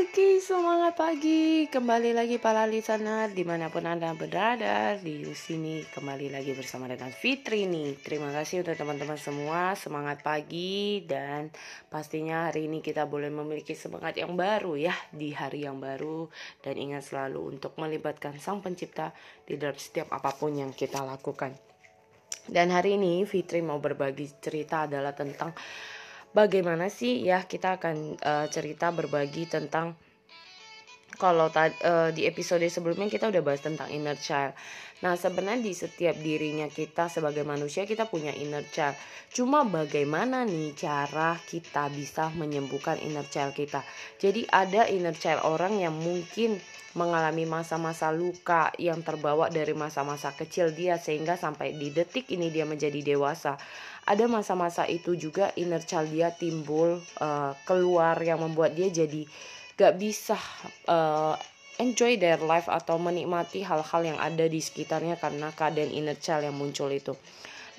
Oke, semangat pagi. Kembali lagi para listener di mana pun Anda berada. Di sini kembali lagi bersama dengan Fitri nih. Terima kasih untuk teman-teman semua. Semangat pagi dan pastinya hari ini kita boleh memiliki semangat yang baru ya di hari yang baru. Dan ingat selalu untuk melibatkan Sang Pencipta di dalam setiap apa pun yang kita lakukan. Dan hari ini Fitri mau berbagi cerita adalah tentang bagaimana sih ya kita akan uh, cerita berbagi tentang kalau uh, di episode sebelumnya kita udah bahas tentang inner child. Nah, sebenarnya di setiap dirinya kita sebagai manusia kita punya inner child. Cuma bagaimana nih cara kita bisa menyembuhkan inner child kita. Jadi ada inner child orang yang mungkin mengalami masa-masa luka yang terbawa dari masa-masa kecil dia sehingga sampai di detik ini dia menjadi dewasa ada masa-masa itu juga inner child dia timbul uh, keluar yang membuat dia jadi gak bisa uh, enjoy their life atau menikmati hal-hal yang ada di sekitarnya karena keadaan inner child yang muncul itu.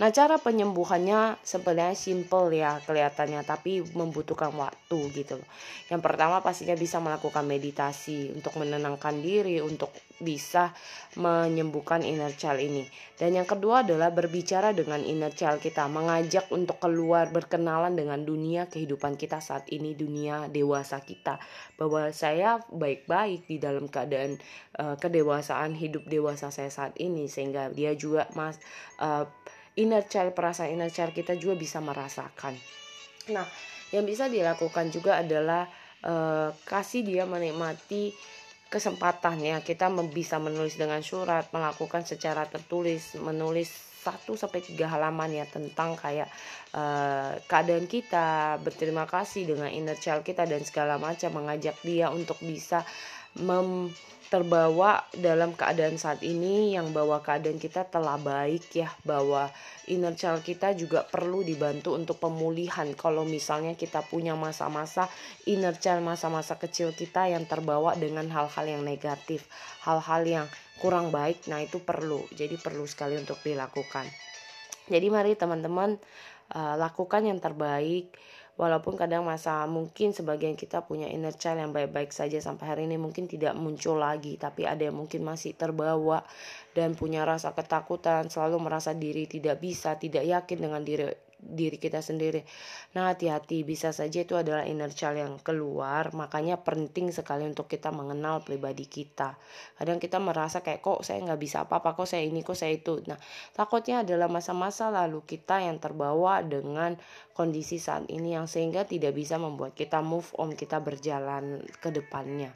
Nah, cara penyembuhannya sebenarnya simple ya kelihatannya, tapi membutuhkan waktu gitu loh. Yang pertama pastinya bisa melakukan meditasi untuk menenangkan diri, untuk bisa menyembuhkan inner child ini. Dan yang kedua adalah berbicara dengan inner child kita, mengajak untuk keluar berkenalan dengan dunia kehidupan kita saat ini, dunia dewasa kita. Bahwa saya baik-baik di dalam keadaan uh, kedewasaan hidup dewasa saya saat ini sehingga dia juga mas uh, inner child perasaan inner child kita juga bisa merasakan. Nah yang bisa dilakukan juga adalah uh, kasih dia menikmati kesempatan ya kita bisa menulis dengan surat melakukan secara tertulis menulis satu sampai tiga halaman ya tentang kayak uh, keadaan kita berterima kasih dengan inner child kita dan segala macam mengajak dia untuk bisa mem terbawa dalam keadaan saat ini yang bahwa keadaan kita telah baik ya bahwa inner child kita juga perlu dibantu untuk pemulihan. Kalau misalnya kita punya masa-masa inner child masa-masa kecil kita yang terbawa dengan hal-hal yang negatif hal-hal yang kurang baik nah itu perlu jadi perlu sekali untuk dilakukan. Jadi mari teman-teman uh, lakukan yang terbaik walaupun kadang masa mungkin sebagian kita punya inner child yang baik-baik saja sampai hari ini mungkin tidak muncul lagi tapi ada yang mungkin masih terbawa dan punya rasa ketakutan selalu merasa diri tidak bisa tidak yakin dengan diri diri kita sendiri. Nah, hati-hati, bisa saja itu adalah inner child yang keluar, makanya penting sekali untuk kita mengenal pribadi kita. Kadang kita merasa kayak kok saya nggak bisa apa-apa, kok saya ini, kok saya itu. Nah, takutnya adalah masa-masa lalu kita yang terbawa dengan kondisi saat ini yang sehingga tidak bisa membuat kita move on, kita berjalan ke depannya.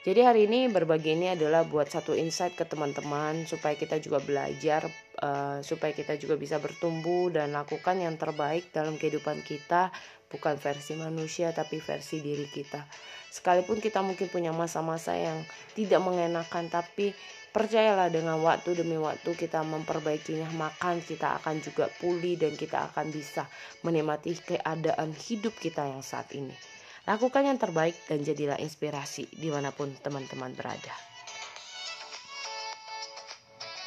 Jadi hari ini berbagi ini adalah buat satu insight ke teman-teman supaya kita juga belajar uh, supaya kita juga bisa bertumbuh dan lakukan yang terbaik dalam kehidupan kita bukan versi manusia tapi versi diri kita. Sekalipun kita mungkin punya masa-masa yang tidak mengenakan tapi percayalah dengan waktu demi waktu kita memperbaikinya makan kita akan juga pulih dan kita akan bisa menikmati keadaan hidup kita yang saat ini. Lakukan yang terbaik dan jadilah inspirasi di mana pun teman-teman berada.